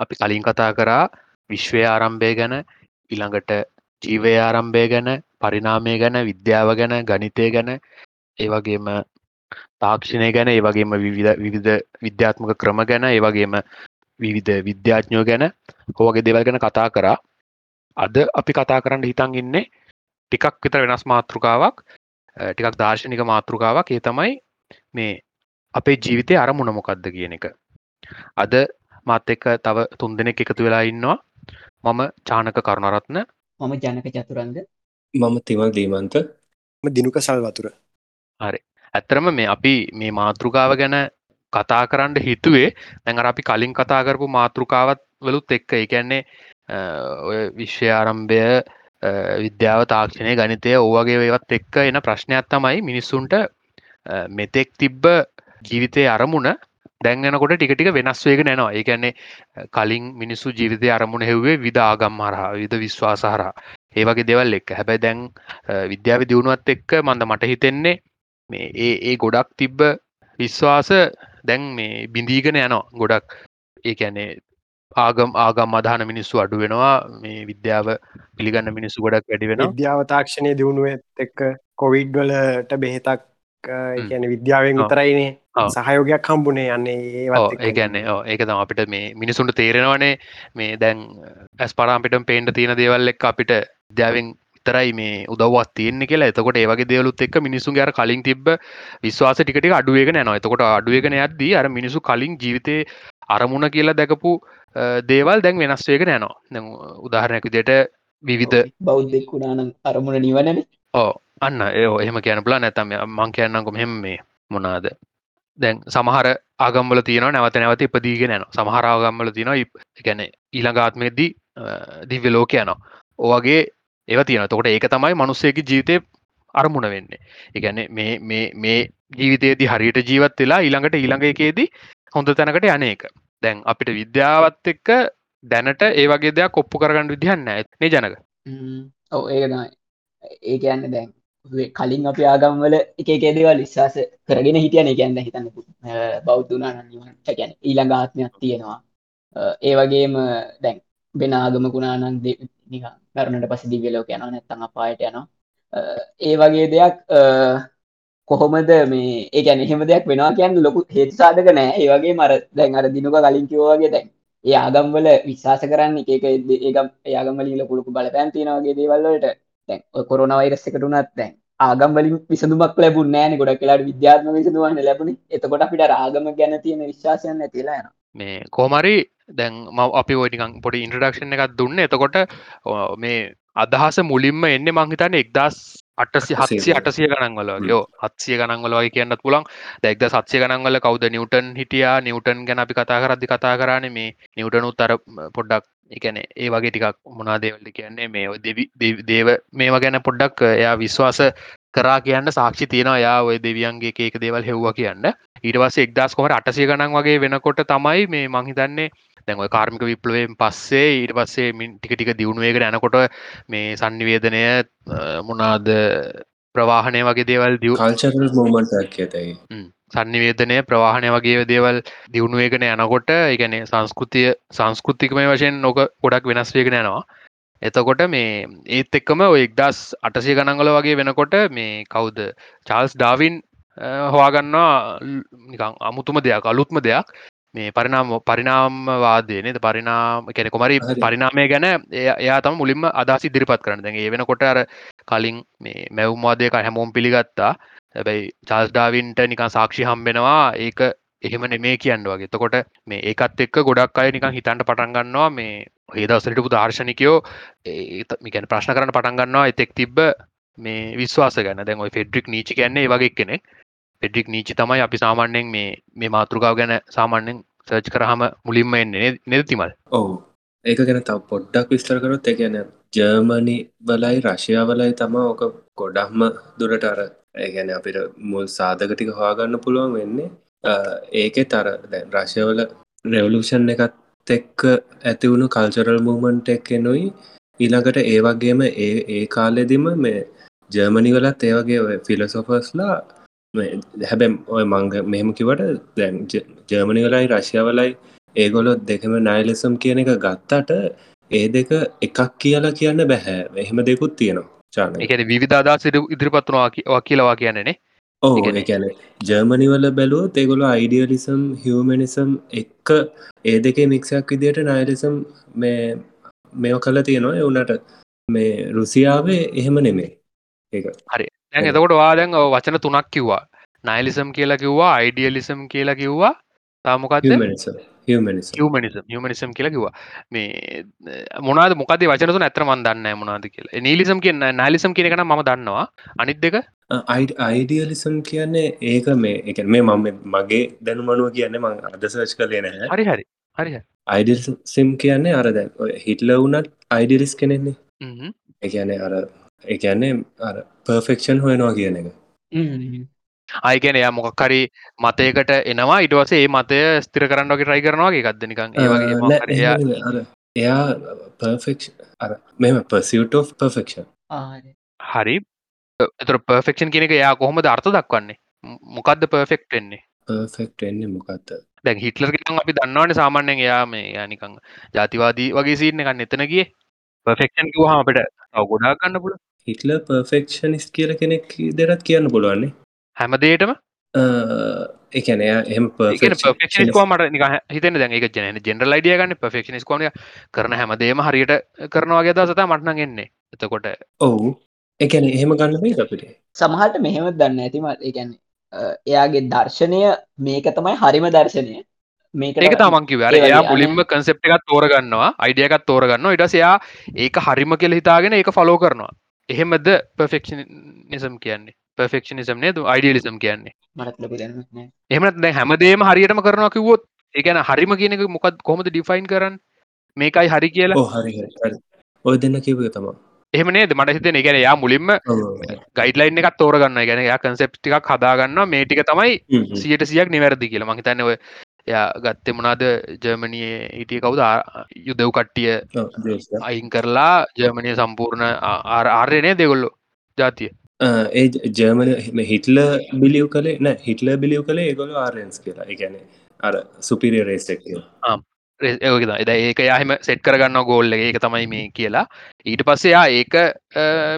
අපි කලින් කතා කරා විශ්වය ආරම්භය ගැන ඉළඟට ජීවය ආරම්භය ගැන පරිනාමය ගැන විද්‍යාව ගැන ගනිතය ගැන ඒවගේම තාක්ෂණය ගැන ඒවගේම විවිධ විද්‍යාත්මක ක්‍රම ගැන ඒවගේම විවිධ විද්‍යාඥෝ ගැන හෝගේ දෙවල් ගැන කතා කරා. අද අපි කතා කරන්න හිතන් ඉන්නේ ටිකක් විතර වෙනස් මාතෘකාවක් ටිකක් දර්ශනික මාතෘකාවක්. ඒ තමයි මේ අපේ ජීවිතය අරමුණ මොකක්ද කියන එක. අද මත් එක්ක තව තුන් දෙනෙක් එකතු වෙලා ඉන්නවා. මම චානක කරුණරත්න. මම ජනක චතුරන්ග මම තිවල් දීමන්ත. දිනුක සල් වතුර හරි. ඇත්තරම මේ අපි මේ මාතෘකාව ගැන කතා කරන්න හිතුවේ දැඟර අපි කලින් කතා කරපු මාතෘකාවත් වලුත් එක්ක. එකන්නේ ඔය විශ්වය ආරම්භය විද්‍යාව තාක්ෂණය ගනිතය ඕවගේ ඒවත් එක්ක එන ප්‍රශ්නයක් තමයි මිනිස්සුන්ට මෙතෙක් තිබ්බ ජීවිතය අරමුණ දැන්ගනකොට ටිකටික වෙනස් වේග නැනවා ඒකැන්නේ කලින් මිනිස්සු ජීවිතය අරමුණ හෙව්වේ විදාගම් හරහා විද විශ්වාස හරා ඒවගේ දෙවල් එක් හැබැයි දැන් විද්‍යාව දියුණුවත් එක්ක මන්ද මට හිතෙන්නේ මේ ඒ ඒ ගොඩක් තිබ්බ විශ්වාස දැන් මේ බිඳීගෙන යනවා. ගොඩක් ඒකැනේ ආගම් ආගම් අධාන මිනිස්සු අඩු වෙනවා. මේ විද්‍යාව පිළිගන්න මිනිස්සු ගොඩක් වැඩි වෙන විද්‍යාව තාක්ෂණය දියුණුවත් එක්ක කොවිඩ් වලට බෙහෙතක් කියන විද්‍යාවෙන් විතරයිනේ සහයෝගයක් හම්බුනේ යන්නේ ඒගැන්නේ ඒක තම අපිට මේ මිනිසුන්ට තේරෙනවනේ. මේ දැන් ඇස් පරාපිට පේන්ට තියෙන දේවල් එක් අපිට විද්‍යාවෙන් විතරයි මේ උදවත් තියන්නේ කියලා. එතකොට ඒවගේ දේවලුත් එක් මිනිසු අර කලින් තිබ විශ්වාස ටිකට අඩුවේක නෑ එතකොට අඩුවේකන යද්දී අර මිනිසු කලින් ජීවිතය අරමුණ කියලා දැකපු දේවල් දැන් වෙනස්වේක නෑනවා උදාහරණයක් විදියට විවිධ බෞද්ධෙක් වුණානම් අරමුණ නිවනන. ඕ අන්න ඒ එහෙම කියන පුලා නැතම මං කියන්නකොම හෙම මේ මොනාද දැන් සමහර ආගම්බල තියෙන නැවත නැවත ඉපදීගෙන යන සමහරාගම්බල තියෙන ගැන ඊළඟාත්මයේදී දිව්‍ය ලෝක යනවා ඕවගේ ඒව තියෙන තකොට ඒක තමයි මනුස්සයකි ජීවිතය අරමුණ වෙන්නේ එකැන මේ මේ මේ ජීවිතයේදී හරියට ජීවත් වෙලා ඊළඟට ඊළඟ එකේදී හොඳ තැනකට යන එක දැන් අපිට විද්‍යාවත් එක්ක දැනට ඒ වගේ දෙයක් කොප්පු කරගන්න විදිහන්න ඇත්නේ ජනක ඔව ඒක තමයි ඒ කියන්න දැන් කලින් අපි ආගම්වල එකේ දේවල් විශ්වාස කරගෙන හිටියන කියන්න හිතන්න බෞද්ධනා ගැන ඊළඟ ආත්මයක් තියෙනවා. ඒ වගේම දැන් වෙන ආගමකුණානන් කරනට පස දිවියලෝක යනවා නැත්තඟ අපායට යනවා. ඒ වගේ දෙයක් කොහොමද මේ ඒකැන එහෙම දෙයක් වෙනවා කියන්න ලොකු හේතු සාධක නෑ. ඒවගේ මර දැන් අර දිනුක කලින් කිවෝගේ දැන් ඒ ආගම්වල විශ්වාස කරන්න එක ඒගම් ඒයාගම්වලින් ලොකුලුකු බලපෑන් තියෙනවාගේ දේවල්වලට දැන් කොරන වෛරස් එකට උනත් දැන් ආගම් වලින් විසඳුමක් ලැබුණ නෑන. ගොඩක් කියලාට විද්‍යාත්ම විසඳුවන්න ලැබුණ. එතකොට අපිට ආගම ගැන තියෙන විශ්වාසයන් ඇතිලා යන මේ කෝමරි දැන් ම අපි ඔටිකං පොඩි ඉන්ට්‍රඩක්ෂණ එකක් දුන්න. එතකොට මේ අදහස මුලින්ම එන්න මංහිතන්න එක්දස් අටසි හත්සි අටසිය ගණන්වල යෝ හත්සිය ගණන්වලගේ කියන්නත් පුළන් දැක්ද සත්සය ගණන්වල කවද නිවටන් හිටියා? නිවටන් ගැන අපි කතා කරදදි කතා කරන්න මේ නිවටනුත් අර පොඩ්ඩක් එකන ඒ වගේ ටිකක් මොනාදේවල්ට කියන්නේ මේ දේව මේවා ගැන පොඩ්ඩක් එයා විශ්වාස කරා කියන්න සාක්ෂි තියෙනවා. යා ඔය දෙවියන්ගේ ඒක දේවල් හෙව්වා කියන්න. ඊටවස එක්දස් කොමට අටසිය ගණන් වගේ වෙනකොට තමයි මේ මංහිතන්නේ දැන්ව කාර්මික විප්ලවයෙන් පස්සේ ඊට පස්සේ මින් ටික ටික දියුණුවේකට යනකොට මේ සන්නිවේදනය මොනාද ප්‍රවාහනය වගේ දේවල් දිය කල්චරල් මෝමන්ටක් ඇතයි සන්නිවේදනය ප්‍රවාහනය වගේ දේවල් දියුණුවේගෙන යනකොට එකනේ සංස්කෘතිය සංස්කෘතිකමය වශයෙන් නොක ගොඩක් වෙනස්වේගෙන යනවා. එතකොට මේ ඒත් එක්කම ඔය එක්දස් අටසය ගණන්ගල වගේ වෙනකොට මේ කවුද? චාල්ස් ඩාවින් හවාගන්නවා නිකං අමුතුම දෙයක් අලුත්ම දෙයක්. මේ පරිනාම පරිනාම්වාදය නද? පරිනාම කෙනෙ කොමරි පරිනාමය ගැන එයා තම මුලින්ම අදහස් ඉදිරිපත් කරන දැ ඒ වෙනකොට අර කලින් මේ මැව්මාදයක හැමෝම් පිළිගත්තා හැබැයි චාල්ස් ඩාවින්ට නිකන් සාක්ෂි හම්බෙනවා. ඒක එහෙම නෙමේ කියන්න වගේ. තකොට මේ ඒකත් එක්ක ගොඩක් අය නිකන් හිතන්ට පටන්ගන්නවා මේ ඒදවසටපු දර්ශනිකයෝ ඒමිකැන ප්‍රශ්න කරන පටන්ගන්නවා එතෙක් තිබ්බ මේ විශ්වාස ගැන. දැන් ඔයි ෆෙඩ්‍රික් නීචි කියන්නේ වගේ කෙනෙක් පෙඩික් නීචි තමයි අපි සාමාන්‍යයෙන් මේ මේ මාතෘකාව ගැන සාමාන්‍යෙන් සර්ච් කරහම මුලින්ම එන්නේ නෙදතිමල් ඔවු. ඒක ගැන තව පොඩ්ඩක් විස්තර කරොත් එකැන ජර්මණි බලයි රශයාවලයි තමා ඕක ගොඩක්ම දුරට අර ඒගැන අපිට මුල් සාධකටික හවාගන්න පුළුවන් වෙන්නේ ඒකෙ තර රශයවල රෙවලූෂන් එකත් එක්ක ඇතිවුණු කල්චරල් මූමන්ට එක් නොයි ඊළඟට ඒ වගේම ඒ ඒ කාලෙදිම මේ ජර්මනි වලත් ඒවගේ ඒගොලොත් දෙකම නයිලෙසම් කියන එක ගත්තට ඒ දෙක එකක් කියලා කියන්න බැහැ එහෙම දෙකුත් තියෙනවා. චාන එකන විධාදා සිට ඉදිරිපත්වනවා කියලවා කියන්නේනේ. ඕ. එකැන ජර්මනිවල බැලුව තෙගොල අයිඩියලිසම් හිවමනිසම් එක්ක ඒ දෙකේ මික්ෂයක් විදියට නයිලිසම් මේ මෙෝ කල තියෙනවා. එවුනට මේ රුසියාවේ එහෙම නෙමේ ඒක. දැන් එතකොට වාදැන් වචන තුනක් කිව්වා. නයිලිසම් කියලා කිව්වා අයිඩියලිසම් කියලා කිව්වා. තාමොකක්ද හමනිසම් හමනිසම් කියලා කිවා මේ මොනාද මොකද වචනතු ඇතර මන් දන්න මොනාද කියලා. නීලිසම් කියන්න නෑලිසම් කියනකන ම දන්නවා. අනිත් දෙක? අයිඩියලිසම් කියන්නේ ඒක මේ එක මේ මම මගේ දැනුමනුව කියන්නේ මං අදසර්ච් කලේ නැහැ. හරි හරි. හරි අයිඩල් සිම් කියන්නේ අරද හිටල වුනත් අයිඩිරිස් කෙනෙන්නේ හරි එකන්නේ අර එකන්නේ අර පර්ෆෙක්ෂන් හොයනවා කියන එක අයකැන එයා මොකක්කරි මතයකට එනවා. ඉටවස ඒ මතය ස්තිර කරන්නක ට්‍රයි කරනවාගේ ගත්ද නිකං ඒවගේ නෑ, මොකක් හරි එයා එහෙම අර එයා පර්ෆෙක්ෂ අර මෙම පසිට of පර්ෆෙක්ෂන් හරි. එතර පර්ෆෙක්ෂන් කෙනෙක එයා කොහොම අර්ථ දක්වන්නේ? මොකක්ද පර්ෆෙක්් වෙන්නේ? පර්ෆෙක්ට එන්නේ මොකක්ද දැන් හිටලර් කියෙන අපි දන්නවන සාමාන්‍යෙන් එයා මේ යානිකං ජාතිවාදී වගේ සිීන්න එකන්න එතන ගිය. පර්ෆෙක්ෂන් කිවහම අපට තව ගොඩා ගන්න පුළ හිටල පර්ෆෙක්ෂනිස් කියල කෙනෙක් දෙරත් කියන්න පුළුවන්නේ හැමදේටම එකන එයා එම පර්ෆෙක්ෂන් මට නික හිතන දැන් එක ජන ජෙනරල් අයිඩිය ගන්න පර්ෆෙක්ෂනිස් කොන කරන හැමදේම හරියට කරනවාගේ දසත මටන ගෙන්නේ එතකොට ඔවු. එකන එහෙම ගන්න අපිට. සමහට මෙහෙම දන්න ඇතිමත් ඒගැන එයාගේ දර්ශනය මේක තමයි හරිම දර්ශනය. මේක තමන්කි වැර එයා මුලින්ම කන්සෙප් එකත් තෝරගන්නවා අයිඩියකත් තෝරගන්න ඉටස් එයා ඒක හරිම කෙල හිතාගෙන ඒක ෆලෝ කරනවා. එහෙමද පර්ෆෙක්ෂනිසම් කියන්නේ පර්ෆෙක්ෂනිසම් නේද? අයිඩියලිසම් කියන්නේ. එහමත් හැමදේම හරියටම කරනවා කිවොත් ඒකන හරිම කියනක මොකත් කොමද ඩිෆයින් කරන්න? මේකයි හරි කියලා? ඕ හරි හරි හරි. ඔය දෙන්න කිවක තම එහෙම නේද? මට හිතන ගැන යා මුලින්ම ගයිඩලයින් එකක් තෝරගන්න ගැන යා කන්සෙප් ටිකක් හදාගන්න මේ ටික තමයි සියට සියක් නිවැරදි කියලා. මහිතන්න ඔය එයා ගත්තෙ මොනාද ජර්මණයේ හිටිය කවුද? යුදව් කට්ටිය අයින් කරලා ජර්මණය සම්පූර්ණ ආර්යනය දෙගොල්ලො ජාතිය ඒ ජර්මන හිටල බිලියව් කළේ නෑ හිටල බිලියව් කළේ ඒගොල ආරන්ස් කියලා. එකැන අර සුපිරිය රේස්ටෙක් ඒකද එද ඒක යහම සෙට් කරගන්න ගෝල්ල ඒක තමයි මේ කියලා. ඊට පස්සයා ඒක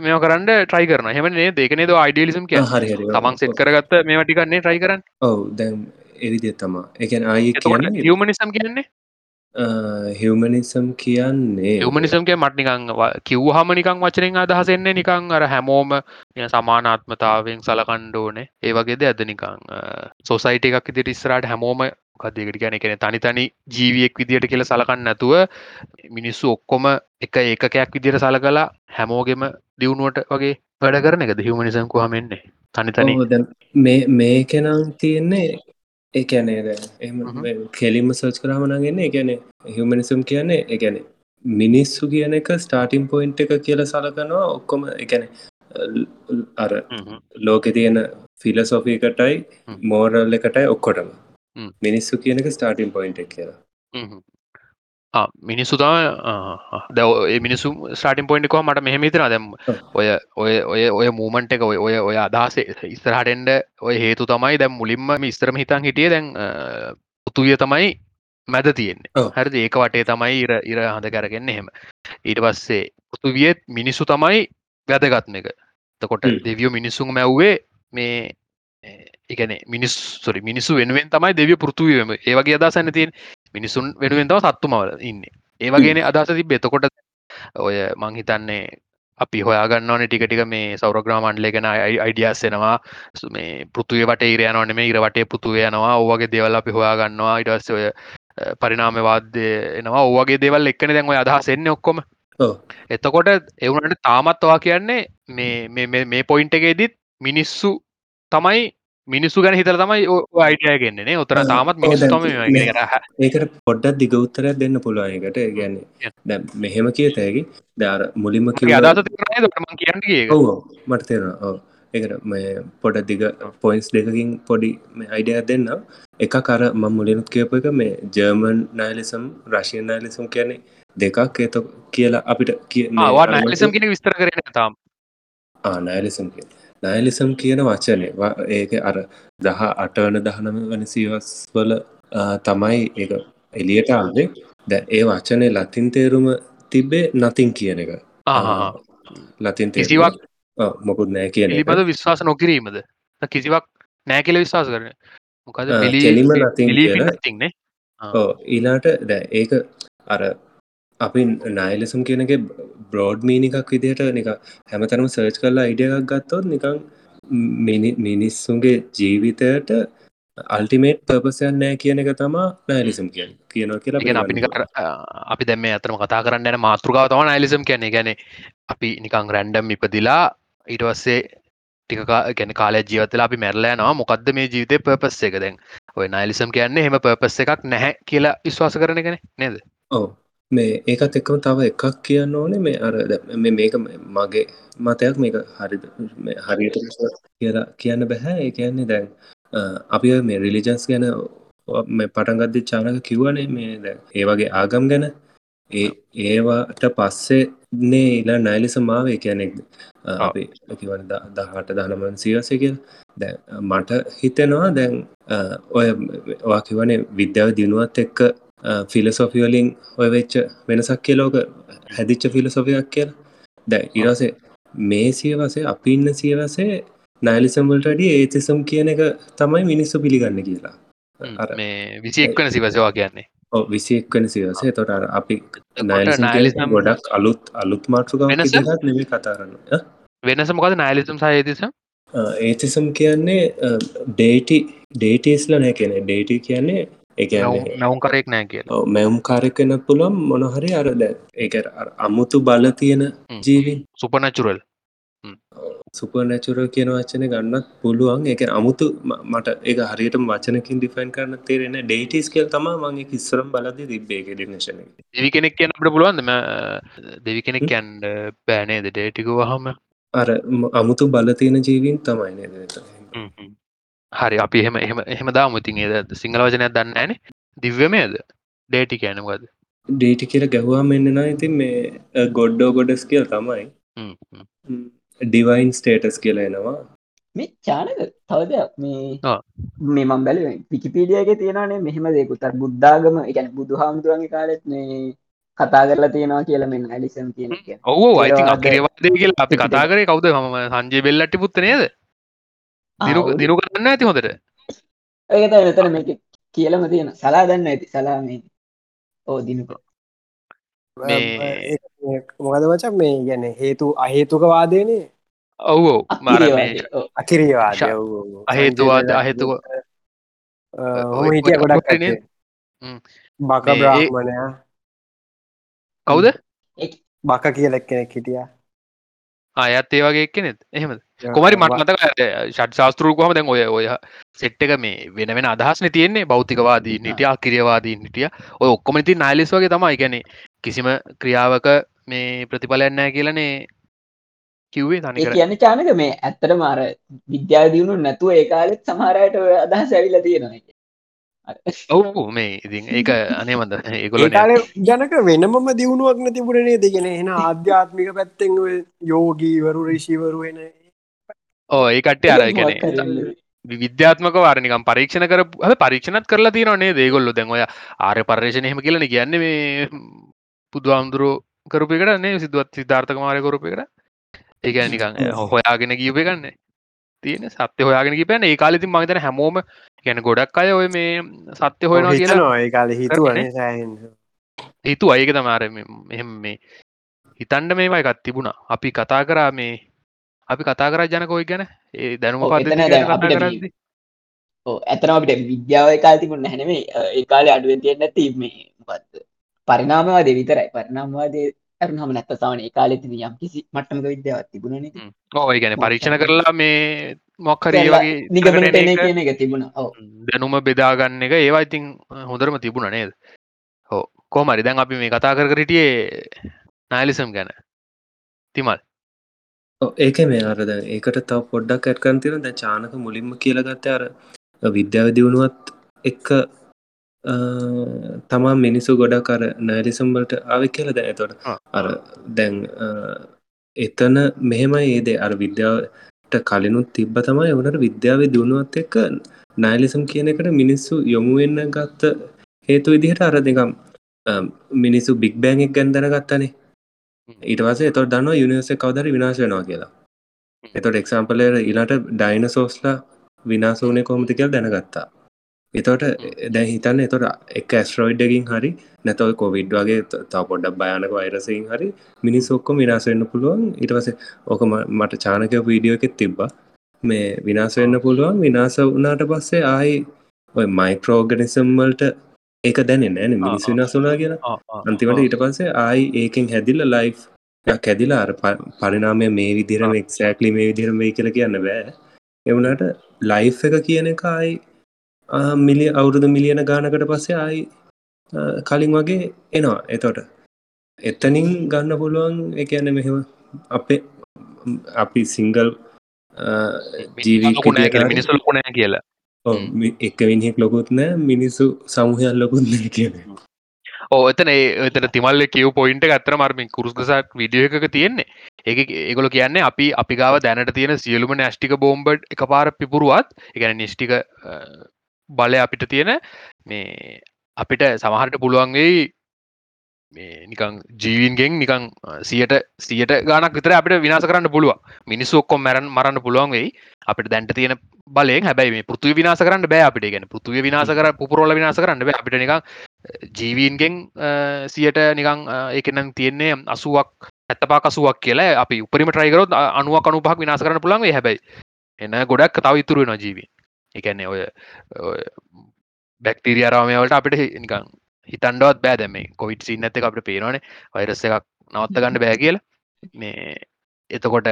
මෙම කරන්න ට්‍රයි කරන හෙම නේ දෙකනේද අයිඩියලිසම් කිය හරි තමන් සෙට් කරගත්ත මේ ටිකන්නේ ට්‍රයි කරන්න. ඔව්. දැම් එවිදිය තමා එකැන ආය කියන්නේ හිවමනිසම් කියන්නේ හිවමනිසම් කියන්නේ යමනිසම්ගේ මටනිකං කිව්හම නිකං වචනෙන් අදහසෙන්නේ නිකං අර හැමෝම සමානාත්මතාවෙන් සලකණ්ඩෝනේ ඒ වගේද ඇද නිකං සොසයිට එකක් ඉදිරි ඉස්රට හැමෝම කදකට ගැන කෙන තනි තනි ජීවියෙක් විදියට කියල සලකන්න නැතුව මිනිස්සු ඔක්කොම එක ඒකකයක් විදිර සල කලා හැමෝගෙම දියුණුවට වගේ වැඩ කරන එක හිවමනිසම් කොහමෙන්නේ තනි තනි මේ මේකනම් තියෙන්නේ ඒකැනේ හ්ම්. කෙලින්ම සර්ච් කරාමනගන්න එකැන හිවමනිසම් කියන්නේ එකැන මිනිස්සු කියන එක ස්ටාටිම් පොයින්් එක කියල සලකනවා ඔක්කොම එකැන අර. ලෝකෙ තියෙන ෆිලසොෆිකටයි. මෝරල් එකටයි ඔක්කොටම. මිනිස්සු කියනක ස්ටාටිම් පොයින්් එක කියලා මිනිස්සු තම මිනිසු ස්ටාටින් පොයින්ට් කොහ මට මෙහම තන දැම් ඔය ඔය ඔය ඔය මූමන්ට එක ඔය ඔය ඔය අදහසේ ඉස්තරහටෙන්ඩ ඔය හේතු තමයි දැම් මුලින්ම ඉස්තරම හිතන් හිටිය දැන් පුතුවිය තමයි මැද තියෙන්නේ. හරි ඒක වටේ තමයි ඉර ඉර හඳ කරගන්න එහෙම. ඊට පස්සේ පෘතුවියත් මිනිස්සු තමයි වැදගත්ම එක. තකොට. දෙවියෝ මිනිස්සුන් මැව්වේ මේ එකන මිනිස්සුරි මිනිස්සු වෙනුවෙන් තමයි දෙවිය පෘතුවීම ඒවගේ අදසන්න තියෙන් මිනිසුන් වෙනුවෙන් තව සත්තුමවල ඉන්න. ඒවගේන අදස තිබ එතකොට ඔය මංහිතන්නේ අපි හොයාගන්නවන ටිකටික මේ සෞරග්‍රාමන්්ලගෙන අයිඩියස්සෙනවා මේ පෘතුවේ වට ඉරයනවන මේ ඉර වටේ පෘතුවේ යනවා. ඕවගේ දෙවල් අපි හොයාගන්නවා. ඉටස්ස ඔය පරිනාමවාද්‍ය එනවා. ඕවගේ දෙවල් එක්කන දැන් ඔය අදහස් එන්න ඔක්කොම. එතකොට එවුනට තාමත්වා කියන්නේ මේ මේ- මේ මේ පොයින්ට එකේදීත් මිනිස්සු තමයි මිනිස්සු ගැන හිතර තමයි අයිඩිය ගෙන්න්නේ උතර ආ, තාමත් ඔව් මිනිස්සු දැන් තම මේ- කර ඒකට පොඩ්ඩත් දිග උත්තරයක් දෙන්න පුළුවන්කට Yeah. දැ මෙහෙම කියතෑකි දර මුලින්ම කියන්නගේ ඔව මට තේරෙන ඕ එකට මේ පොඩ දිග පොයින්ස් දෙකකින් පොඩි අයිඩිය දෙන්න එක කර ම මුලිනුත් කියප එක මේ ජර්මන් නයිලිසම් රශයන් නයිලිසම් කියන්නේ දෙකක් ඒත කියලා අපිට කිය ලෙසම් කෙන විස්තර කරන තාම් නයිලිසම් කිය නයිලිසම් කියන වචනය ඒක අර දහ අටවන දහනම වන සිවස් වල තමයි ඒ එලියට ආවේ. ද ඒ වචනය ලතින් තේරුම තිබ්බේ නතින් කියන එක. ලතින් කිසිවක් මොකුත් නෑ කියන. පිළිබඳ විශ්වාස නොකිරීමද? කිසිවක් නෑ කියල විශ්වාස කරන මොකද ආ, බිලි කෙලින්ම nothing කියලා. තින්නේ ඕ ඊලාට ද ඒක අර අපි නයිලසම් කියනගේ බ්‍රෝඩ් මීනිකක් විදිහට නික හැමතරම සර්ච් කරලා අයිඩියක් ගත්තොත් නිකං මිනි මිනිස්සුන්ගේ ජීවිතයට අල්ටිමේට් පර්පසයන් නෑ කියන එක තමා නෑලිසම් කිය කියනවා කියලා අපි අපි දැම අතරම කතා කරන්න යන මාතෘකාව තම නයිලිසම් කියන්නේ. ගැන අපි නිකං රැන්ඩම් ඉපදිලා ඊටවස්සේ ටික ගැන කාල ජීවතලා අපි මැරලෑ නවා මොකක්ද මේ ජීවිතය පර්පස් එක? දැන් ඔය නයිලිසම් කියන්නේ හෙම පර්පස් එකක් නැහැ කියලා විශ්වාස කරන කෙන නේද? ඕ මේ ඒකත් එක්කම තව එකක් කියන්න ඕනේ. මේ අර මේක මගේ මතයක් මේක හරිද? මේ හරියට කියලා කියන්න බැහැ ඒ කියන්නේ දැන් අපි මේ රිලිජන්ස් ගැන මේ පටන්ගත්දි චානක කිව්වනේ මේ දැන් ඒ වගේ ආගම් ගැන. ඒ ඒවාට පස්සේ නේ ඉලා නයිලිස මාවේ කියනෙක් අපි කිවන දහට දහනමන් සියවස කිය දැ මට හිතෙනවා දැන් ඔය වා කිවනේ විද්‍යාව දිනුවත් එක්ක ෆිලසොෆිවලින් ඔය වෙච්ච වෙනසක් කියලෝක හැදිච්ච ෆිලසොෆයක් කියල දැ ඉරසේ මේ සියවසේ අපි ඉන්න සියවසේ නයිලිසම්වලට අඩිය ඒතිසම් කියන එක තමයි මිනිස්සු පිළිගන්න කියලා මේ විසික්වන සිවසවා කියන්නේ විසික් වන සිවසේ තොට අපි nihilism- ගොඩක් අලුත් අලුත් මාටෘක? නෙම කතාරන්න වෙනස මොකද නයිලිසම් සහයතිසම් ඒතිසම් කියන්නේ ඩේටි ඩේටස්ල නෑ කියන ඩේටි කියන්නේ එකන්නේ නැවුම් කරෙක් නෑ කියලා. මැවුම් කාරකන පුළොම් මොනහරි අර දැ අර අමුතු බල තියෙන. ජීවින්. සුපනචුරල් සුපනැචුර කියන වචන ගන්නත් පුළුවන්. එක අමුතු මට ඒ හරියට වචනකින් ඩිෆයින් කරන්න තේරෙන ඩේටස් කියල් තම මගේ කිස්සරම් බලද තිබ්බේ ඩිනශන දෙවි කෙනෙක් කියන්න අපට පුළුවන්දම දෙවි කෙනෙක් කියන්න බෑනේද ඩේටික වහම අර අමුතු බල තියෙන ජීවින් තමයි නේද. හරි අපි එහෙම එහෙම එහෙම දාමුතින් ඒද සිංහල වචනයක් දන්න ෑන දිව්‍යමයද? ඩේටි කියනකද ඩේටි කියල ගැහවා මෙන්නවා ඉතින් මේ ගොඩ්ඩෝ ගොඩස් කියල් තමයි. ඩිවයින් ස්ටේටස් කියලා එනවා. මේ චානක තවද මේ. මේ මම් බැල පිකිපීඩියගේ තියෙනනේ මෙහෙම දෙකුතත් බුද්ධාගම එකන බුදු හාමුදුරුවන්ගේ කාලෙත් මේ කතා කරලා තියෙනවා කියලා මෙන්න ඇලිසම් කියන එක. ඔවෝ අයිති අකිරවාදය කියලා. අපි කතා කරේ කවුද? ම සංජය බෙල්ලටි පුත්ත නේද දිරු කරන්න ඇති හොඳට. ඒක තමයි මෙතන මේක කියලම තියෙන. සලා දන්න ඇති සලා මේ ඕ දිනක. මේ- මොකද වචක් මේ ගැන හේතු අහේතුක වාදයනේ ඔව් ඔව්. මාර මේ අකිරවාද අහේතුවාද අහේතුක හොම හිටිය ගොඩක්. බක මේ බ්‍රාහ්මණයා. කවුද? බක කියලෙක් කෙනෙක් හිටිය අයත් ඒ වගේ කෙනෙත් එහෙමද? කොමරි මට මතක ෂට් ශාස්තෘ කොහම දැන් ඔය ඔය සෙට් එක මේ වෙන වෙන අදහස්න තියන්නේ. භෞතිකවාදී නිටිය කිරියවාදී නිටිය ඔය ඔක්කොම ති නයිලිස් වගේ තමයි. ගැන කිසිම ක්‍රියාවක මේ ප්‍රතිඵලයන්නෑ කියලනේ කිව්වේ තනිකර. කියන්න චානක මේ ඇත්තට මාර විද්‍යාව දියුණු නැතුව ඒ කාලෙත් සමහරයට ඔය අදහස් ඇවිල්ලා තියෙනවා ඔවු මේ ඉතින් ඒක අනේමද ජනක වෙනමම දියුණුවක් නැතිබුණනේ දෙගෙන එෙන ආධ්‍යාත්මික පැත්තෙන් යෝගීවරු රිශීවරු එන ඕ ඒ කට්ටේ අර ගැන විද්‍යාත්මක වාරනිකම් පරීක්ෂණ කර හ පරීක්ෂණත් කරලා තියනේ දේගොල්ල දැන් ඔය ආරය පර්ේෂණ හෙම කියලන කියන්නේ මේ පුදු අමුදුරු කරපිකටන්නේ සිදුවත් සිධාර්ථක මාරය කරපිකට ඒක නිකං හොයාගෙන ගීපය ගන්න තියෙන සත්‍ය හොයාගෙන කිපැන ඒ කාලෙති මගතන හැමෝම ගැන ගොඩක් අය ඔය මේ සත්‍ය හොයනවා කියලා හිතනවා. ඒ කාල හිතුවනේ සෑහෙන් හිතු අයක තමාර මෙහෙම මේ හිතන්ඩ මේමයි එකත් තිබුණා. අපි කතා කරා මේ අපි කතා කර ජනකොයි ගැන. ඒ දැනුම කරද්දි. ඇතන අපිට විද්‍යාව කාල් තිබුණ හැනෙමේ ඒ කාලේ අඩුවෙන් තියෙන නැති මේ මොකද්ද? පරිනාමවාදය විතරයි. පරිනාමවාදය අරුණ හම නැත්ත සවන ඒ කාලෙ තිබ යම් කිසි මට්ටමක විද්‍යාවත් තිබුණ නති ඕයි ගැන පරීක්ෂණ කරලා මේ මොක්හරේ වගේ එක කියන එක තිබුණ ඔව. දැනුම බෙදාගන්න එක ඒවා ඉතින් හොඳරම තිබුණ නේද? හෝ කෝමරි දැන් අපි මේ කතා කර කරටියේ නයිලිසම් ගැන. තිමල්. ඒක මේ අරද ඒකට තව පොඩ්ඩක් ඇත්කන් තියෙන දැ චානක මුලින්ම කියලගත්ත අර විද්‍යාව දියුණුවත් එක්ක අ, තමා මිනිසු ගොඩක් අර නෑලිසම්බලට ආව කියල දැ තොට. අර දැන් එතන මෙහෙමයි ඒදේ අර විද්‍යාවට කලිනුත් තිබ්බ තමයි එවනට විද්‍යාව දියුණුවත් එක්ක නයිලිසම් කියන එකට මිනිස්සු යොමුවෙන්න ගත්ත හේතු විදිහට අර දෙකම් මිනිස්සු බික් බෑන්ෙක් ගැන්දර ගත්තනේ ඊට පසේ එතොට දන්න යුනිවර්ස කවදර විනාශ වෙනවා කියලා. එතොට එක්සම්පලර ඉලාට ඩයින සෝස්ලා විනාසෝනය කොමති කියල් දැනගත්තා එතවට දැ හිතන්න එතොට එක ඇස්ට්‍රෝයිඩ්ඩකින් හරි නැතව කොවිඩ් වගේ තා පොඩ්ඩක් භයනක වෛරසයෙන් හරි මිනිස් ඔක්කොම විනාසවෙන්න පුළුවන්. ඉටවස ඕක මට චානක වීඩියෝ එකෙත් තිබ්බ. මේ විනාසවෙන්න පුළුවන්. විනාස වනාට පස්සේ ආයි ඔය මයිකරෝගනිසම්වල්ට ඒක දැනෙ නෑන මිනිස් විනාසුනා කියලා. අන්තිමට ඊට පස්සේ ආයි ඒකෙන් හැදිල්ල ලයි් හැදිලා අර පරිනාමය මේ විදිරම එක්සෑක්ලි මේ විදිරම කියල කියන්න බෑ. එවුණට ලයි් එක කියන එකයි මිලිය අවුරුදු මිලියන ගානකට පස්සේ ආයි කලින් වගේ එනවා එතොට එතනින් ගන්න පුළුවන් එකන්න මෙහෙම අපේ අපි සිංගල් ජීවි මිනිසුල් කුණෑ කියලා එක්ක විනිෙක් ලොකුත් නෑ මිනිස්සු සමූහයන් ලොකුත් නෑ කියන ඕ එතන එතන තිමල්ල කියව පොයින්ට අත්තර මර්මින් කුරුස්ගසක් විඩිය එකක තියෙන්නේ. ඒ ඒගොල කියන්නේ අපි අපි ගාව දැනට තියෙන සියලුම නැෂ්ටික බෝම්බඩ් එක පාර පිපුරුවත් එකන නිෂ්ටික බලය අපිට තියෙන මේ අපිට සමහරට පුළුවන්ගේ මේ නිකං ජීවින්ගෙන් නිකං සියට සියට ගානක් විතර අපිට විනාස කරන්න පුළුව මිනිස්සු ඔක්කොම් මැරන් මරන්න පුළුවන් වෙයි. අපිට දැන්ට තියෙන බලෙන් හැබැයි මේ පෘතුව විනාස කරන්න බෑ අපිට. ගැන පෘතුව විනාස කර පුරෝල විනාස කරන්න බෑ. අපිට නිකං ජීවීන්ගෙන් සියට නිකං ඒකනම් තියෙන්නේ අසුවක් ඇත්තපා කසුවක් කියලා. අපි උපරිම ට්‍රයිකරොත් අනුව කනුපහක් විනාස කරන්න පුළන්ගේ හැබයි. එන්න ගොඩක් තව ඉතුරුවෙන ජීවී එකන්නේ ඔය බැක්ටීරියරාමයවලට අපිට නිකං හිතන්ඩවත් බෑ දැම කොවිට සින්න ඇත අපට පේනවානේ. වෛරස්ස එකක් නවත්ත ගන්න බෑ කියල. මේ එතකොට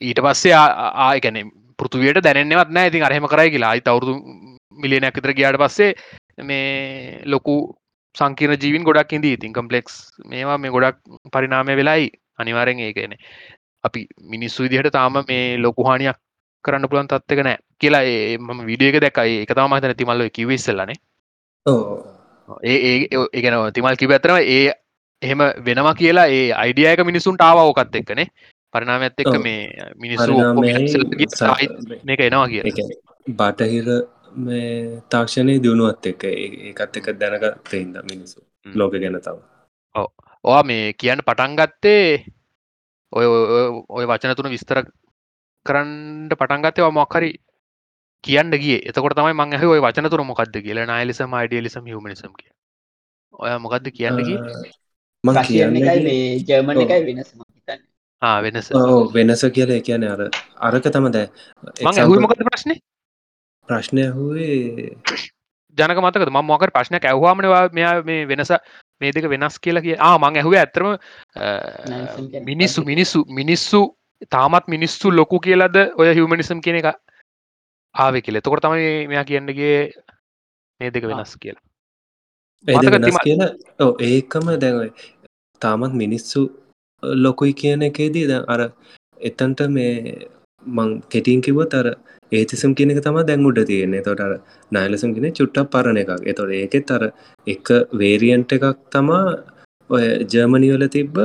ඊට පස්සේ ආයකැන පෘතුවයට දැනෙන්වත් නෑ. ඉතින් අරහෙම කරයි කියලා. අයි අවුරුදු මිලියනයක් විතර ගියාට පස්සේ මේ ලොකු සංකීර ජීවින් ගොඩක් ඉදී ඉතින් කම්පලෙක්ස් මේවා මේ ගොඩක් පරිනාමය වෙලායි අනිවාරෙන් ඒකන අපි මිනිස්සු විදිහට තාම මේ ලොකුහානියක් කරන්න පුළන් තත්ක නෑ. කියලා ඒ මම විඩියක දැකයි එක තම මතන තිමල්ල කිවිස්සල්ලනේ ඒ ඒගැන තිමල් කිව ඇතරම ඒ එහෙම වෙනවා කියලා ඒ අයිඩියයක මිනිසුන්ට ආව ඕකත් එක්කනේ. පරිනාමඇත් එක්ක මේ මිනිස්සු මේක එනවා කිය බටහිර මේ තාක්ෂණය දියුණුවත් එක්ක ඒකත් එක දැනගත්තඉද මිනිසු ලෝක ගැන තව. ඔව. ඔවා මේ කියන්න පටන්ගත්තේ ඔය ඔය වචන තුන විස්තර කරන්නට පටන්ගත්තව මොක්හරි කියන්න ගිය. එතකොට තමයි මං හ ඔය වචන තුර මොකක්ද කියලා. නයිලිසම අයිඩියලිසම හමනිසම් කිය ඔය මොකක්ද කියන්නකි මං කියන්න එකයි මේ ජර්මණ එකයි වෙනස් වෙනස. වෙනස කියලා කියන අර අරක තම දැ මං ඇහුව මොකද ප්‍රශ්නය ප්‍රශ්නය හුවේ ජනක මතක ම මොක ප්‍රශ්න ඇහවාමනවා මෙයා මේ වෙනස මේ දෙක වෙනස් කියලා කිය ආ මං ඇහුව ඇතරම මිනිස්සු මිනිස්සු මිනිස්සු තාමත් මිනිස්සු ලොකු කියලද ඔය හිවමනිසම් කියන එක ආව කියල. තකොට තමයි මෙයා කියන්නගේ මේ දෙක වෙනස් කියලා. ඒකම දැවයි තාමත් මිනිස්සු ලොකුයි කියන එකේදී ද අර එතන්ට මේ මං කෙටින් කිව්වත් අර ඒතිසම් කියනක තම දැංගුඩ තියෙන්නේ. තොට අර නයිලසම් කියෙන චුට්ටක් පරණ එකක්. එතොට ඒකෙත් අර එක වේරියන්ට එකක් තමා ඔය ජර්මනිවල තිබ්බ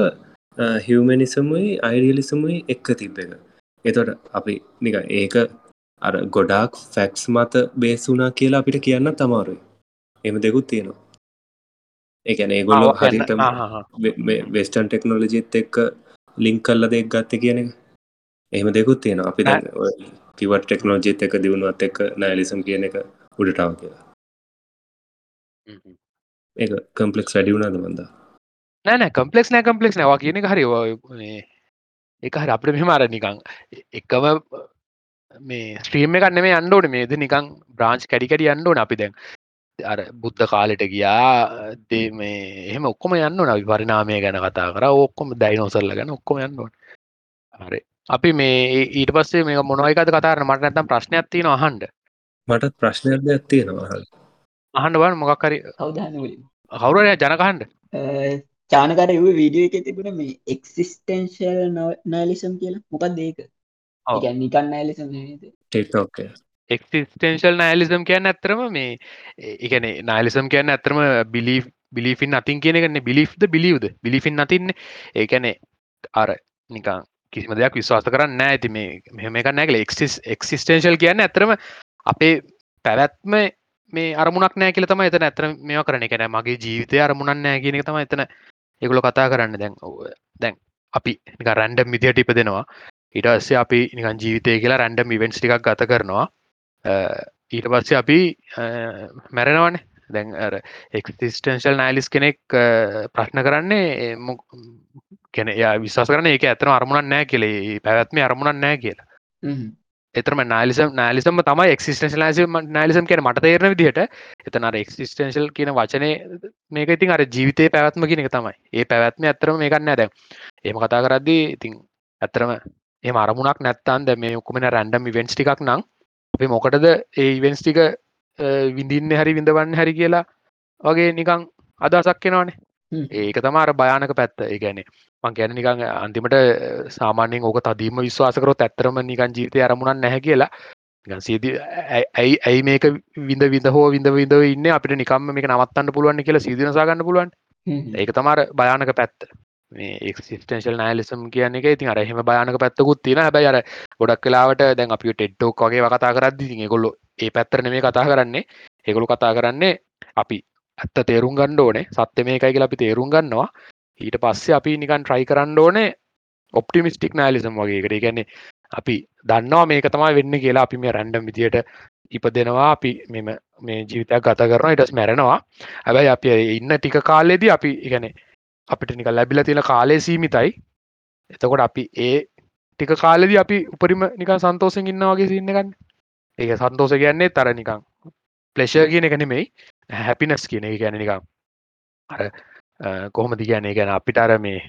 හිවමනිසමුයි අයිඩියලිසමුයි එක්ක තිබ්බ එක. එතොට අපි නික ඒක අර ගොඩාක් ෆැක්ස් මත බේසුනා කියලා අපිට කියන්න තමාරුයි එම දෙකුත් තියෙනවා. ඒැන ඒගොල්ලෝ හරිට වෙස්ටන් ටෙක්නෝලජිත් එක්ක ලිංක් කල්ල දෙක් ගත්ත කියන එක. එහෙම දෙකුත් තියෙන අපි කිවට ටෙක්නෝජිත් එක දියුණුවත් එක්ක නෑලිසම් කියන එක උඩටාව කියලා. ඒ කම්පලෙක්ස් වැඩියුණාද බඳ නෑන කම්පලෙක්ස් නෑ කම්පලෙක්ස් නවා කියන හරි එක හරි අපට මෙමාර නිකං එකම මේ ස්ත්‍රීම එකන්න මේ අන්ඩෝට මේද නිකං බ්‍රාංච් කැඩිකඩි අන්ඩෝන අපි දැන්. අර බුද්ධ කාලෙට ගියා දේ මේ එහෙම ඔක්කොම යන්න නවි පරිනාමය ගැන කතා කර. ඔක්කොම දයිනෝසල්ල ගැන ඔක්කොම යන්නඩ හරි. අපි මේ ඊට පස්සේ මේ මොනවයිකද කතාර මට නැතම් ප්‍රශ්නයක් තියෙන අහන්ඩ මටත් ප්‍රශ්නයක් දෙයක් තියෙනවා. අහන්ඩ වන් මොකක්කරි අවධානවලින් කවුරය ජනකහන්ඩ චානකර එව වීඩියෝ එක තිබුණ මේ එක්සිස්ටන්ශල් නෑලිසම් කියලා. මොකක් දේක නිකන්න නෑලිසම් ටෝක එක්සිස්ටේන්ශල් නෑලිසම් කියන්න ඇත්තරම මේ එකන නෑලිසම් කියන්න ඇතරම බිලි බිලිෆින් අතින් කියනගන්න බිලිෆ්ද බිලිවද බිලිෆින් අතින්න ඒකැනෙ අර නිකං කිසිම දෙයක් විශ්වාස කරන්න ඇති මේ මෙහම එක නැගල එක්සිස් එක්සිස්ටේන්ශල් කියන්න ඇතරම අපේ පැවැත්ම මේ අරමුණක් නෑ කියල තම එතන ඇතර මෙ කරන කෙන මගේ ජීවිතය අරමුණන් නෑ කියන තම එතන එකුල කතා කරන්න දැන් දැන් අපි නික රැන්ඩම් මිදිහට ඉප දෙෙනවා ඊට අස්සේ අපි නිකන් ජීවිතය කියලා රැන්ඩම් ඉවෙන්ස් ටිකක් ගත කරනවා. ඊට පස්සේ අපි මැරෙනවානේ. දැන් එක්ස්ටන්ශල් නෑලිස් කෙනෙක් ප්‍රශ්න කරන්නේ කෙන විශස කරන එක ඇතන අරමුණන් නෑ කෙලේ පැවැත්ම අරමුණන් නෑ කියලා. එතරම නාලිසම් නාලිසම තම එක්සිස්ටේෂල් නාසිම නාලිසම් කියන මට තේරන විදිහට. එතනර එක්සිස්ටේශල් කියන වචනය මේක ඉතින් අර ජීවිතය පැවැත්ම කියන එක තමයි. ඒ පැවැත්ම ඇතරම මේකන්න ඇද ඒම කතා කරද්දී ඉතින් ඇත්තරම ඒ අරමුණක් නැත්තන් දැ මේ ඔකුමෙන රැන්ඩම් ඉවෙන්ස් ටිකක් නම් අපි මොකටද ඒ ඉවෙන්ස් ටික විඳින්න හරි විඳවන්න හරි කියලා වගේ නිකං අදසක් කෙනවානේ ඒක තමාර භයානක පැත්ත. ඒ ගැනේ මං ගැන නිකං අන්තිමට සාමාන්‍යෙන් ඕක තදීම විශ්වාසකරොත් ඇත්තරම නිකන් ජීවිතය අරමුණන් නැහැ කියලා. සීද ඇයි ඇයි මේක විඳ විඳ හෝ විඳ විඳ ඉන්න? අපිට නිකම්ම මේක නවත්තන්න පුළුවන් කියලා සිදනසාගන්න පුළුවන් ඒක තමාර භයානක පැත්ත. මේ එක්සිස්ටේශල් නෑලිසම් කියන එක ඉතින් අරහෙම භයානක පැත්තකුත් තියෙන හැබැයි අර ගොඩක් කලාවට දැන් අපි ටෙඩ්ඩෝක් වගේ කතා කරද්දි ගොල්ලො ඒ පැත්තරන මේ කතා කරන්නේ. ඒගොලු කතා කරන්නේ අපි ඇත්ත තේරුම් ගණ්ඩ ඕනේ. සත්‍ය මේකයි කියලා අපි තේරුම් ගන්නවා ඊට පස්සේ අපි නිකන් ට්‍රයි කරන්න ඕනේ ඔප්ටිමිස්ටික් නෑලිසම් වගේ එකට. ගැන්නේ අපි දන්නවා මේක තමයි වෙන්න කියලා අපි මේ රැන්ඩම් විදියට ඉප දෙනවා අපි මෙම මේ ජීවිතයක් ගත කරන ඉටස් මැරෙනවා. හැබැයි අපි ඉන්න ටික කාලෙදී අපි ඉගැන අපිට නික ලැබිල තියෙන කාලය සීමිතයි. එතකොට අපි ඒ ටික කාලෙදි අපි උපරිම නික සන්තෝසෙන් ඉන්න වගේ සින්න ගන්න ඒක සන්තෝස කියන්නේ තර නිකං ප්ලෙෂ කියන එක නෙමෙයි. හැපිනස් කියන එක. ගැන නිකම් අර කොහොමදි කියන්නේ? ගැන අපිට අර මේ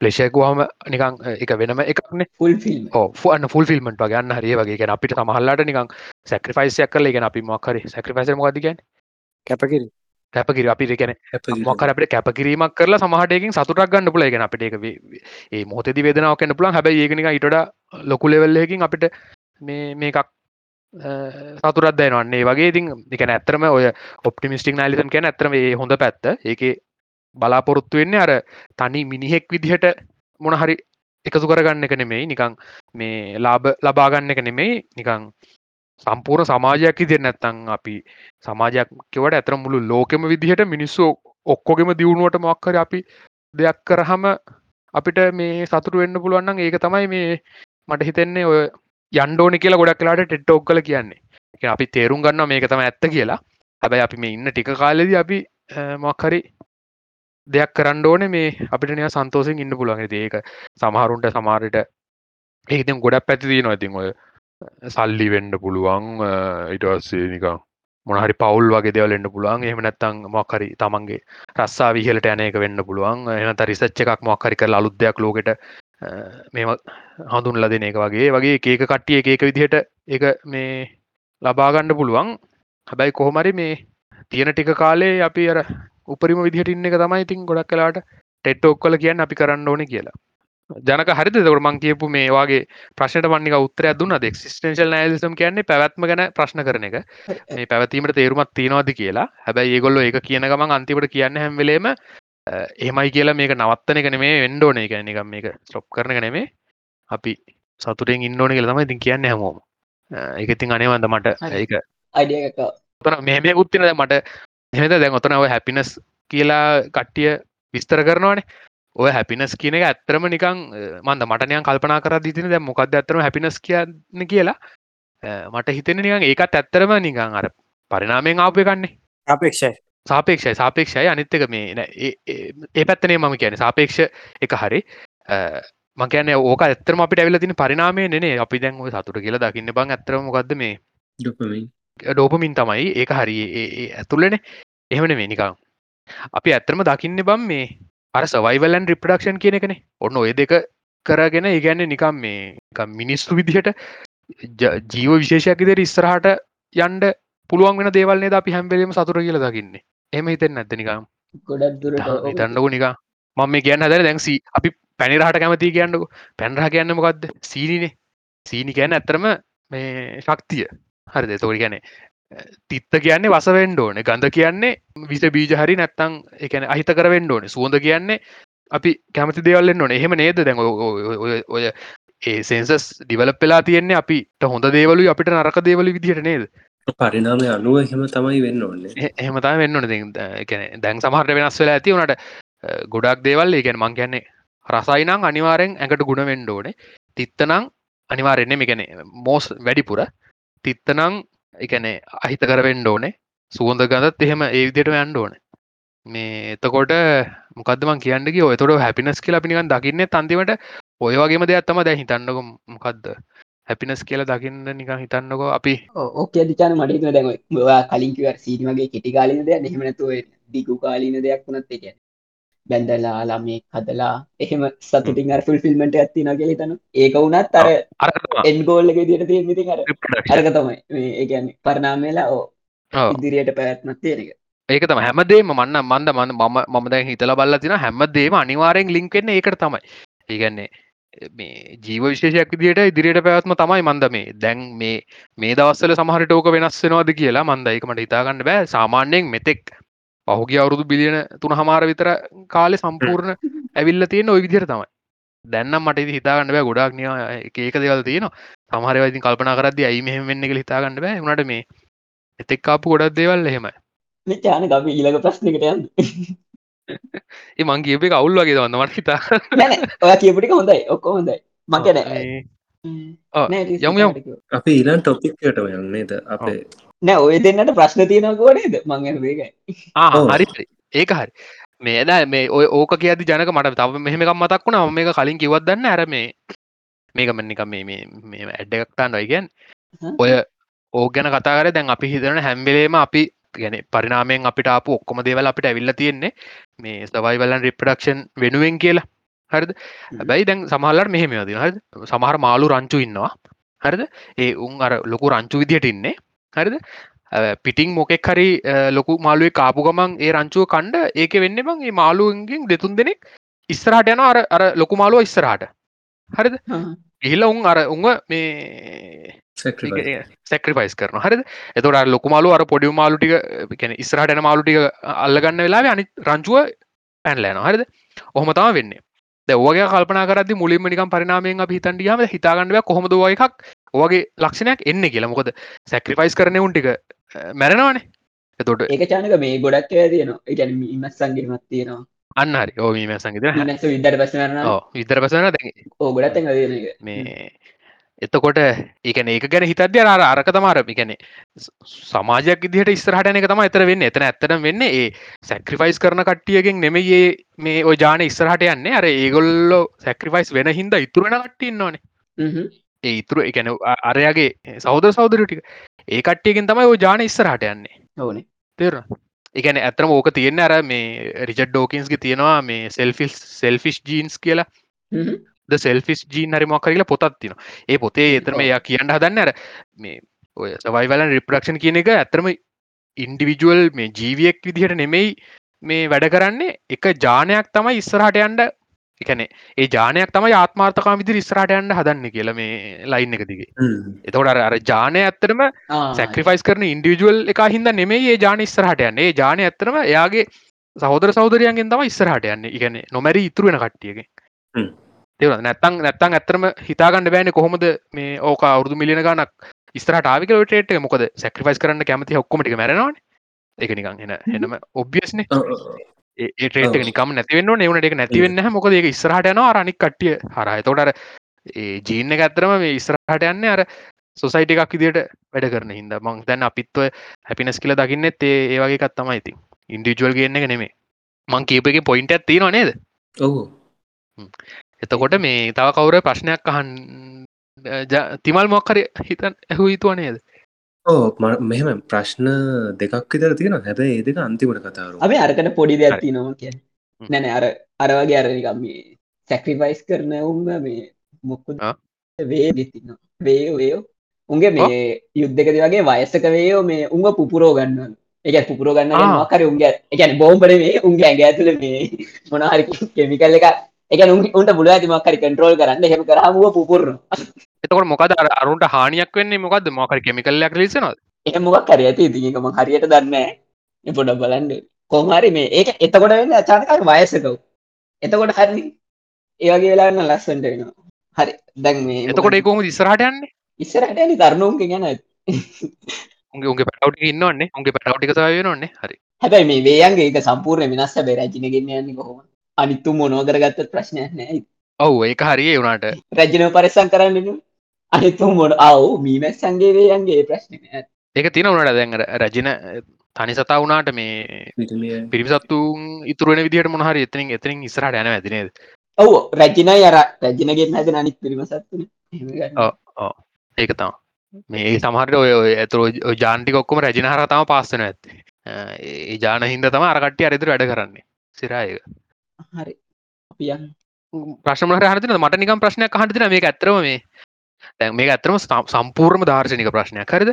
ප්ලේෂයකුවහම නිකං එක වෙනම එකන ෆුල් ෆිල්ම් ෆන්න ෆුල් ෆිල්මට ගන්න හරිය වගේ. ගැන අපිට සමහල්ලට නිකං සැක්‍රෆයිසයක් කල ගෙන අපි මොක්කර සැක්‍රෆයිස මොකදගන් කැපකිරි කැපකිර අපි ගැන මොකර අපට කැපකිරීමක් කරලා සමහටයකින් සතුටක් ගන්න පුල ගෙන අපිට එක ඒ මොතති වේදනාව කන්න පුලන් හැබයි ඒකනික ඉට ලොකු ලෙවල්ලයකින් අපිට මේ මේකක් සතුරත් දැනවන්නේ වගේ. ඉතින් එක ඇත්තරම ඔය ඔප්ටිමිස්ටික් නලිසම් කියන ඇතරම හොඳ පැත්ත. ඒක බලාපොරොත්තු වෙන්නේ අර තනි මිනිහෙක් විදිහට මොනහරි එකතු කරගන්න එක නෙමෙයි. නිකං මේ ලාබ ලබාගන්න එක නෙමෙයි. නිකං සම්පූර්ණ සමාජයක් ඉදිර නැත්තං අපි සමාජයක් කෙවට ඇතර මුළු ලෝකෙම විදිහට මිනිස්සු ඔක්කොගෙම දියුණුවට මොක්කර අපි දෙයක් කරහම අපිට මේ සතුරු වෙන්න පුළුවන්න්න ඒක තමයි මේ මට හිතෙන්නේ ඔය යන්ඩෝනි කියලා ගොඩක් කලාට ටෙට්ටෝක් කල කියන්නේ. අපි තේරුම් ගන්න මේක තම ඇත්ත කියලා. හැබැයි අපි මේ ඉන්න ටික කාලෙද අපි මොක්හරි දෙයක් කරන්න ඕනේ මේ අපිට නය සන්තෝසින් ඉන්න පුළුවන්. ඒක සමහරුන්ට සමාරයට ඒතින් ගොඩක් පැතිදී නොඉතින් ඔය සල්ලි වෙන්න පුළුවන් ඉටස්සේ නිකං මොනහරි පවල් වගේ දෙවලෙන්න්න පුළුවන්. එහම නැත්තං මොක්හරි තමන්ගේ රස්සා විහලට යන එක වෙන්න පුළුවන්. එනත රිසච්ච එකක් මොක්හරි කර අලුද්දයක් ලෝකට මෙම හඳුන් ලදන එක වගේ. වගේ ඒක කට්ටිය එක විදිහට එක මේ ලබාගණ්ඩ පුළුවන්. හැබැයි කොහොමරි මේ තියෙන ටික කාලේ අපි අර උපරිම විදිහට ඉන්න එක තමයි ඉතින් ගොඩක් කලාට ටෙට් ඔක්කල කියන්න අපි කරන්න ඕන කියලා. ජනක හරි දකට මං කියපු මේ වගේ ප්‍රශ්නට මන්නික උත්තරය දුන්න ක්ස්ටේශල් නෑලිසම් කියන්නේ පැවත්ම ගැන ප්‍රශ්න කරන එක. මේ පැවතීමට තේරුමත් තියෙනවාද කියලා. හැබැයි ඒගොල්ල එක කියන ගමන් අන්තිමට කියන්න හැම්වෙලේම එහෙමයි කියලා මේක නවත්තන එක නෙමේ වෙන්ඩෝන එක නිකම් මේක ස්ටොප් කරන එක නෙමේ අපි සතුරෙන් ඉන්නඕන කියල තමයි ඉතින් කියන්න හැමෝම. එක ඉතින් අනේවන්ද මට. ඒක තන මෙහම උත්තිනද මට එහෙද දැන් ඔතන ඔය හැපිනස් කියලා කට්ටිය විස්තර කරනවානේ. ඔය හැපිනස් කියන එක ඇත්තරම නිකං මන්ද මටනයන් කල්පනා කර දිතින දැ මොකක්ද ඇතරම හැපිනස් කියන්න කියලා. මට හිතෙන නිකන් ඒකත් ඇත්තරම නිකං අර පරිනාමයෙන් ආපය කන්නේ අපේක්ෂයි සාපේක්ෂයි සාපේක්ෂයි. අනිත්තක මේ ඒ පැත්තනේ මම කියන සාපේක්ෂ එක හරි. මකන ඕක ඇත්තරම අපිට ඇවිල තින පරිනාමය නේ අපි දැන් ඔය සතුට කියලා දකින්න බං ඇතරම ගද මේ ඩෝපමින් තමයි ඒක හරි ඇතුළෙන. එහෙමන මේ නිකං අපි ඇත්තරම දකින්න බම් මේ අර සවයිවලන් රිපඩක්ෂන් කියන එකනේ. ඔන්න ඔය දෙක කරගෙන ඒගැන්න නිකම් මේ මිනිස්සු විදිහට ජීව විශේෂයක් ඉදිරි ඉස්සරහට යන්ඩ පුළුවන් වෙන දේවල්න්නේ අපි හැම්බෙලීම සතුර කියල දකින්නේ. එම හිතෙන් නැත්ත නිකම් හිතන්නකු නිකා මම මේ කියන්න හදර දැන්සි අපි පැනිරහට කැමති කියන්නකු. පැන්රහ කියන්න මොකක්ද සීනිනේ සීනි කියන්න ඇත්තරම මේ ශක්තිය හරිද තෝරි ගැනේ තිත්ත කියන්නේ වසවෙන්ඩ ඕන. ගඳ කියන්නේ විස බීජ හරි නැත්තං එකන අහිත කරවෙන්ඩ ඕන. සුවඳ කියන්නේ අපි කැමති දෙවල්ලෙන් ඕන. එහෙම නේද? දැන් ඔය ඒ සෙන්සස් ඩිවල පෙලා තියෙන්නේ අපිට හොඳ දේවලු අපිට නරක දේවල විදිහට නේද? පරිනාමය අනුව එහෙම තමයි වෙන්න ඕන්නේ එහෙමතා වෙන්න න දැන් සමහට වෙනස් වෙලා ඇති වනට ගොඩක් දේවල් ඒගැන මං කියන්නේ රසයිනං අනිවාරෙන් ඇඟට ගුණ වෙන්ඩෝනේ තිත්තනං අනිවාරෙන්නේ මිගැන මෝස් වැඩිපුර තිත්තනං එකනේ අහිත කරවෙන්න ඕනේ. සුවඳ ගඳත් එහෙම ඒ විදියට යන්න ඕනේ. මේ එතකොට මොකදම කියන්නගේ ඔයතොට හැපිනස් කියලා පිනිකන් දකින්න තන්තිමට ඔය වගේම දෙයක් තම දැ හිතන්නක මොකක්ද හැපිනස් කියලා දකින්න නිකන් හිතන්නකෝ අපි. ඕකේ දිචාන මටහිත දැම වා කලින්කිව සීනමගේ කෙටි කාලින දෙයක් එහෙමනතුව දිගු කාලීන දෙයක් වුණත් එක බැන්දලා ළමේ හදලා එහෙම සතුටින් අර ෆිල් ෆිල්මට ඇත්ති නගල තන ඒක වුණත් අර එන්ගෝල්ලක දිට තිය මිති අර අරක තමයි. ඒගැන පරනාමේලා ඕ. ඉදිරියට පැත්නත් තියෙනක ඒක තම හැමදේම මන්න මන්ද මන්න මම මම දැන් හිතල බල්ල තින හැමදේම අනිවාරෙන් ලින්කෙන්න ඒකට තමයි. ඒගැන්නේ මේ ජීව විශේෂයක් විදියට ඉදිරියට පැවත්ම තමයි මන්ද මේ. දැන් මේ මේ දවස්සල සමහට ෝක වෙනස් වෙනවාද කියලා මන්දයිකමට හිතාගන්න බෑ. සාමාන්‍යයෙන් මෙතෙක් පහුගේ අවුරුදු බිලියන තුන හමාර විතර කාලෙ සම්පූර්ණ ඇවිල්ල තියෙන ඔය විදිර තමයි. දැන්නම් මට හිතාගන්න බෑ ගොඩක් නිය ඒක දෙවල් තියෙන සමහරවයිති කල්පන කරද ඇයි මෙහම වෙන්න එක හිතාගන්න බෑ. වනට මේ එතෙක් කාපු ගොඩක් දේවල් එහෙමයි. චාන ගම ඊලක ප්‍රශ්නකට යන්න. ඒ මං කියප කවුල් වගේ දවන්න මට හිතා. ඔය කියපටික හොඳයි. ඔක්කො හොඳයි. මකන යමු යම්. අපි ඊලන් ටොපික්කට යන්නේද අපේ නෑ ඔය දෙන්නට ප්‍රශ්න තියෙනකෝ නේද? මං වේගයි හරි ඒක හරි. මේද මේ ඔය ඕක කියද ජනක මට තව මෙහෙමකම් මතක් වුණා. මේක කලින් කිවත්දන්න ඇර මේ මේකමනික මේ මේ ඇඩ්ඩ එකක්තාන් නොයිගෙන් ඔය ඕ ගැන කතාර දැන් අපි හිතන හැම්බෙලේම අපි ගැන පරිනාමයෙන් අපිට ආපු ඔක්කොම දේවල් අපිට ඇවිල්ල තියෙන්නේ මේ සවයිවලන් රිප්‍රඩක්ෂන් වෙනුවෙන් කියලා. හරිද? හැබැයි දැන් සමහල්ලට මෙහෙමද හරි සමහර මාලු රංචු ඉන්නවා. හරිද? ඒ උන් අර ලොකු රංචු විදියට ඉන්නේ හරිද? පිටිං මොකෙක් හරි ලොකු මාළුවේ කාපු ගමන් ඒ රංචුව කණ්ඩ ඒක වෙන්න බං ඒ මාළුවන්ගෙන් දෙතුන් දෙනෙක් ඉස්සරහට යන අර අර ලොකු මාළුව ඉස්සරහට. හරිද? ගිහිල්ල උන් අර උන්ව මේ සැක්‍රිපයිස් කරන හරිද? එතොට ලොකු මාලු අර පොඩි මාලු ටික කැන ඉස්රහට යන මාලු ටික අල්ලගන්න වෙලා අනි රංචුව පැන්ලෑන හරිද? ඔහොම තම වෙන්නේ. දැවගේ කල්පන කරදි මුලින්ම නිකම් පරිනාමයෙන් අප හිතන්ඩියම හිතාගන්නව කොහොමද එකක් ඔගේ ලක්ෂණයක් එන්න කියලා. මොකද සැක්‍රිපයිස් කරන උන්ටික මැරෙනවානේ. එතොට ඒක චානක මේ ගොඩක් තියනවා. එකැන ඉමත් සංගීමත් තියෙනවා. අන්න හරි. ඕ මීම සංගීත විදර පසන විතර පසන ඕ ගොඩත් මේ එතකොට ඒකන ඒක ගැන හිතද්‍ය අර අරක තමාරපි කැනෙ සමාජයක් ඉදිහට ස්රහටන එක තම එතර වෙන්න. එතන ඇත්තන වෙන්න ඒ සැක්‍රිෆයිස් කරන කට්ටියගෙන් නෙමයේ මේ ඔජාන ඉස්රහට යන්නේ. අර ඒගොල්ලෝ සැක්‍රිෆයිස් වෙන හින්ද ඉතුරෙන කට්ටින්නවානේ ඒ ඉතුරු එකැන අරයාගේ සෞද සෞදර ටික. ඒ කට්ටියගෙන් තමයි ජාන ඉස්සරහට යන්නේ. ඕනේ. තේර එකන ඇතරම ඕක තියෙන අර මේ රිජඩ් ඩෝකින්ස්ගේ තියෙනවා මේ සෙල්ෆිස් සෙල්ෆිස් ජීන්ස් කියලා. ද සෙල්ෆිස් ජීන් හරි මොක් කරලා පොතත් තින ඒ පොතේ එතරම එයා කියන්න හදන්න අර මේ ඔය සවයිවලන් රිප්‍රක්ෂන් කියන එක ඇතරම ඉන්ඩිවිජුවල් මේ ජීවියෙක් විදිහට නෙමෙයි මේ වැඩ කරන්නේ. එක ජානයක් තමයි ඉස්සරහට යන්ඩ එකන ඒ ජානයක් තමයි ආත්මාර්ථකා විදි ඉස්රට යන්න හදන්න කියල මේ ලයින් එක දිගේ. එතකොට අර ජානය ඇත්තරම සැක්‍රිෆයිස් කරන ඉන්ඩිවිජුවල් එක හිද නෙමේ ඒ ජාන ඉස්රහට යන්නේ. ජානය ඇත්තරම එයාගේ සහෝදර සෞදරයන්ගෙන් තම ඉස්සරහට යන්න. ඉගැන නොමැරි ඉතුරුවෙන කට්ටියගේ දෙව නැත්තං නැත්තං ඇතරම හිතාගන්න බෑන කොහොමද මේ ඕක අවුදු මිලියන ගනක් ස්තරට ආවික ටේට මොකද සැක්‍රිෆයිස් කරන්න කැමති ඔක්කොමටි මරනවා එක නිකං එන එනම ඔබ්ියස්න ඒටේට නිකම නැතිවෙන්න නවනට නැතිවෙන්න මොකද? ඒක ස්රහට යන අරනික් කට්ටිය. හරහ තොටර ඒ ජීන්න ඇත්තරම මේ ඉස්රහට යන්න අර සොසයිට එකක් ඉදිට වැඩ කරන හිද මං දැන් අපිත්ව හැපිනස් කියල දකින්නෙත් ඒ ඒවගේ කත්තම ඉති ඉන්ඩිජුවල් ගන්න එක නෙමේ මං කීපක පොයින්ට ඇත්තින නේද? ඔහු එතකොට මේ තව කවුර ප්‍රශ්නයක් අහන් තිමල් මොක්කර හිතන් ඇහු හිතුව නේද ඕ මෙහම ප්‍රශ්න දෙකක් ඉතර තියෙන හැබැයි ඒ දෙක අන්තිමට කතාරු අප අරකට පොඩි දෙයක් තිනවා කිය නැන අර අරවගේ අරනිකම් මේ සැක්‍රිෆයිස් කරන උම මේ මොක්කු වේ දෙතින්න වේ වයෝ උන්ගේ මේ යුද්ධකති වගේ වයසක වේයෝ මේ උංග පුපුරෝ ගන්න එක පුපුරෝ ගන්න මකර උන්ගේ එකැන බෝම්බර මේ උන්ගේ ඇඟ ඇතුල මේ මොනහරි කෙමිකල් එක එක උන්ට බුල ඇතිමක්කරි කන්ට්‍රෝල් කරන්න. හෙම කරහමුව පුපුරන එතකොට මොකද අරුන්ට හානියක් වෙන්නේ? මොකද මොකර කෙමිකල්ලයක් ලිසනද එහ මොක් කර ඇති. තිකම හරියට දන්න එපොඩ බලන්ඩ කොහමරි මේ ඒක එතකොට වෙන්න අචානකර වයසකව එතකොට හරි ඒවගේ වෙලාන්න ලස්සන්ට වෙනවා. හරි. දැන් මේ එතකොට කොම ඉස්රහට යන්නේ? ඉස්සරහට යන තරුණුන්ක ගැන උගේ පැටවටි ඉන්නවන්නේ. උගේ පැටවටික සය නොන්නේ හරි. හැබැයි මේ වේයන්ගේ එක සම්පූර්ණ වෙනස්. බේ රජනගෙන්න යන්න කොහොම අනිත්තු මොනෝකරගත්ත ප්‍රශ්නයක් නෑ ඔව් ඒක හරිය වුණට රජනව පරිසං කරන්න අනිතු මොට අවු මීමැස්සන්ගේ වේයන්ගේ ප්‍රශ්නය ඒක තින වුණට දැන් රජන තනි සතා වුණාට මේ පිරිසත්තුන් ඉතුරුවෙන විදිහට මොහරි එතනින් එතනින් ඉස්රට යන ඇතිනේද ඔවු රජන අර රජනගෙන් හැද අනිත් පිරිමසත්තුන ඒක තම මේ සමහට ඔය ඇතුර ජාන්ටි කොක්කොම රජන හර තම පාස්සන ඇත්තේ. ඒ ජාන හින්ද තම අරකට්ටිය අරිතුර වැඩ කරන්නේ. සිරායක හරි. අපියන් ප්‍රශ්නමට හරතින මට නිකම් ප්‍රශ්නයක් හටින මේ ඇතරම මේ දැන් මේ ඇතරම සම්පූර්ම ධර්ශනික ප්‍රශ්නයක්. හරිද